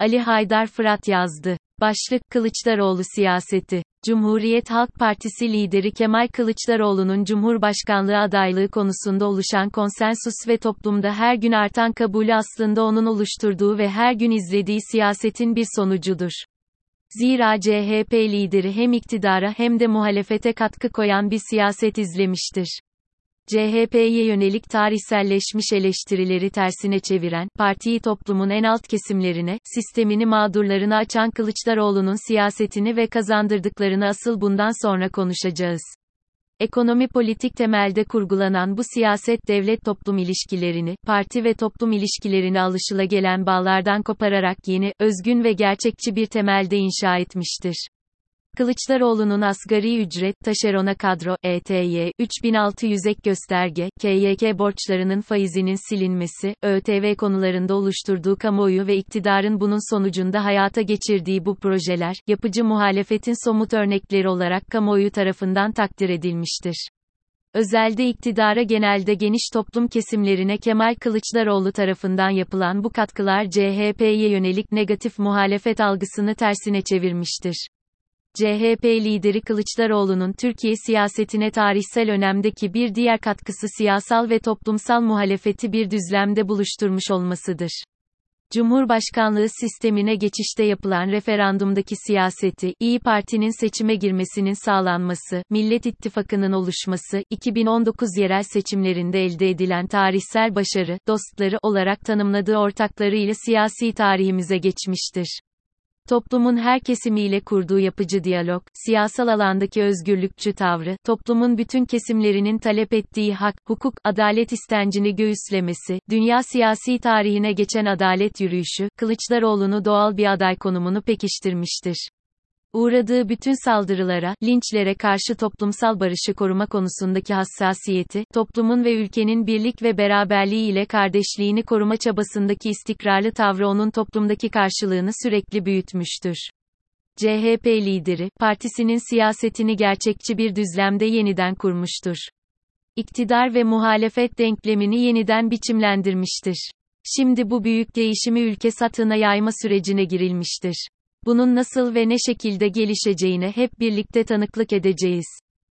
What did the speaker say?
Ali Haydar Fırat yazdı. Başlık Kılıçdaroğlu siyaseti. Cumhuriyet Halk Partisi lideri Kemal Kılıçdaroğlu'nun Cumhurbaşkanlığı adaylığı konusunda oluşan konsensus ve toplumda her gün artan kabulü aslında onun oluşturduğu ve her gün izlediği siyasetin bir sonucudur. Zira CHP lideri hem iktidara hem de muhalefete katkı koyan bir siyaset izlemiştir. CHP'ye yönelik tarihselleşmiş eleştirileri tersine çeviren, partiyi toplumun en alt kesimlerine, sistemini mağdurlarına açan Kılıçdaroğlu'nun siyasetini ve kazandırdıklarını asıl bundan sonra konuşacağız. Ekonomi politik temelde kurgulanan bu siyaset devlet-toplum ilişkilerini, parti ve toplum ilişkilerini alışılagelen bağlardan kopararak yeni, özgün ve gerçekçi bir temelde inşa etmiştir. Kılıçdaroğlu'nun asgari ücret, taşerona kadro, ETY, 3600 ek gösterge, KYK borçlarının faizinin silinmesi, ÖTV konularında oluşturduğu kamuoyu ve iktidarın bunun sonucunda hayata geçirdiği bu projeler, yapıcı muhalefetin somut örnekleri olarak kamuoyu tarafından takdir edilmiştir. Özelde iktidara genelde geniş toplum kesimlerine Kemal Kılıçdaroğlu tarafından yapılan bu katkılar CHP'ye yönelik negatif muhalefet algısını tersine çevirmiştir. CHP lideri Kılıçdaroğlu'nun Türkiye siyasetine tarihsel önemdeki bir diğer katkısı siyasal ve toplumsal muhalefeti bir düzlemde buluşturmuş olmasıdır. Cumhurbaşkanlığı sistemine geçişte yapılan referandumdaki siyaseti, İyi Parti'nin seçime girmesinin sağlanması, Millet İttifakı'nın oluşması, 2019 yerel seçimlerinde elde edilen tarihsel başarı, dostları olarak tanımladığı ortaklarıyla siyasi tarihimize geçmiştir. Toplumun her kesimiyle kurduğu yapıcı diyalog, siyasal alandaki özgürlükçü tavrı, toplumun bütün kesimlerinin talep ettiği hak, hukuk, adalet istencini göğüslemesi, dünya siyasi tarihine geçen adalet yürüyüşü, Kılıçdaroğlu'nu doğal bir aday konumunu pekiştirmiştir uğradığı bütün saldırılara, linçlere karşı toplumsal barışı koruma konusundaki hassasiyeti, toplumun ve ülkenin birlik ve beraberliği ile kardeşliğini koruma çabasındaki istikrarlı tavrı onun toplumdaki karşılığını sürekli büyütmüştür. CHP lideri, partisinin siyasetini gerçekçi bir düzlemde yeniden kurmuştur. İktidar ve muhalefet denklemini yeniden biçimlendirmiştir. Şimdi bu büyük değişimi ülke satına yayma sürecine girilmiştir. Bunun nasıl ve ne şekilde gelişeceğine hep birlikte tanıklık edeceğiz.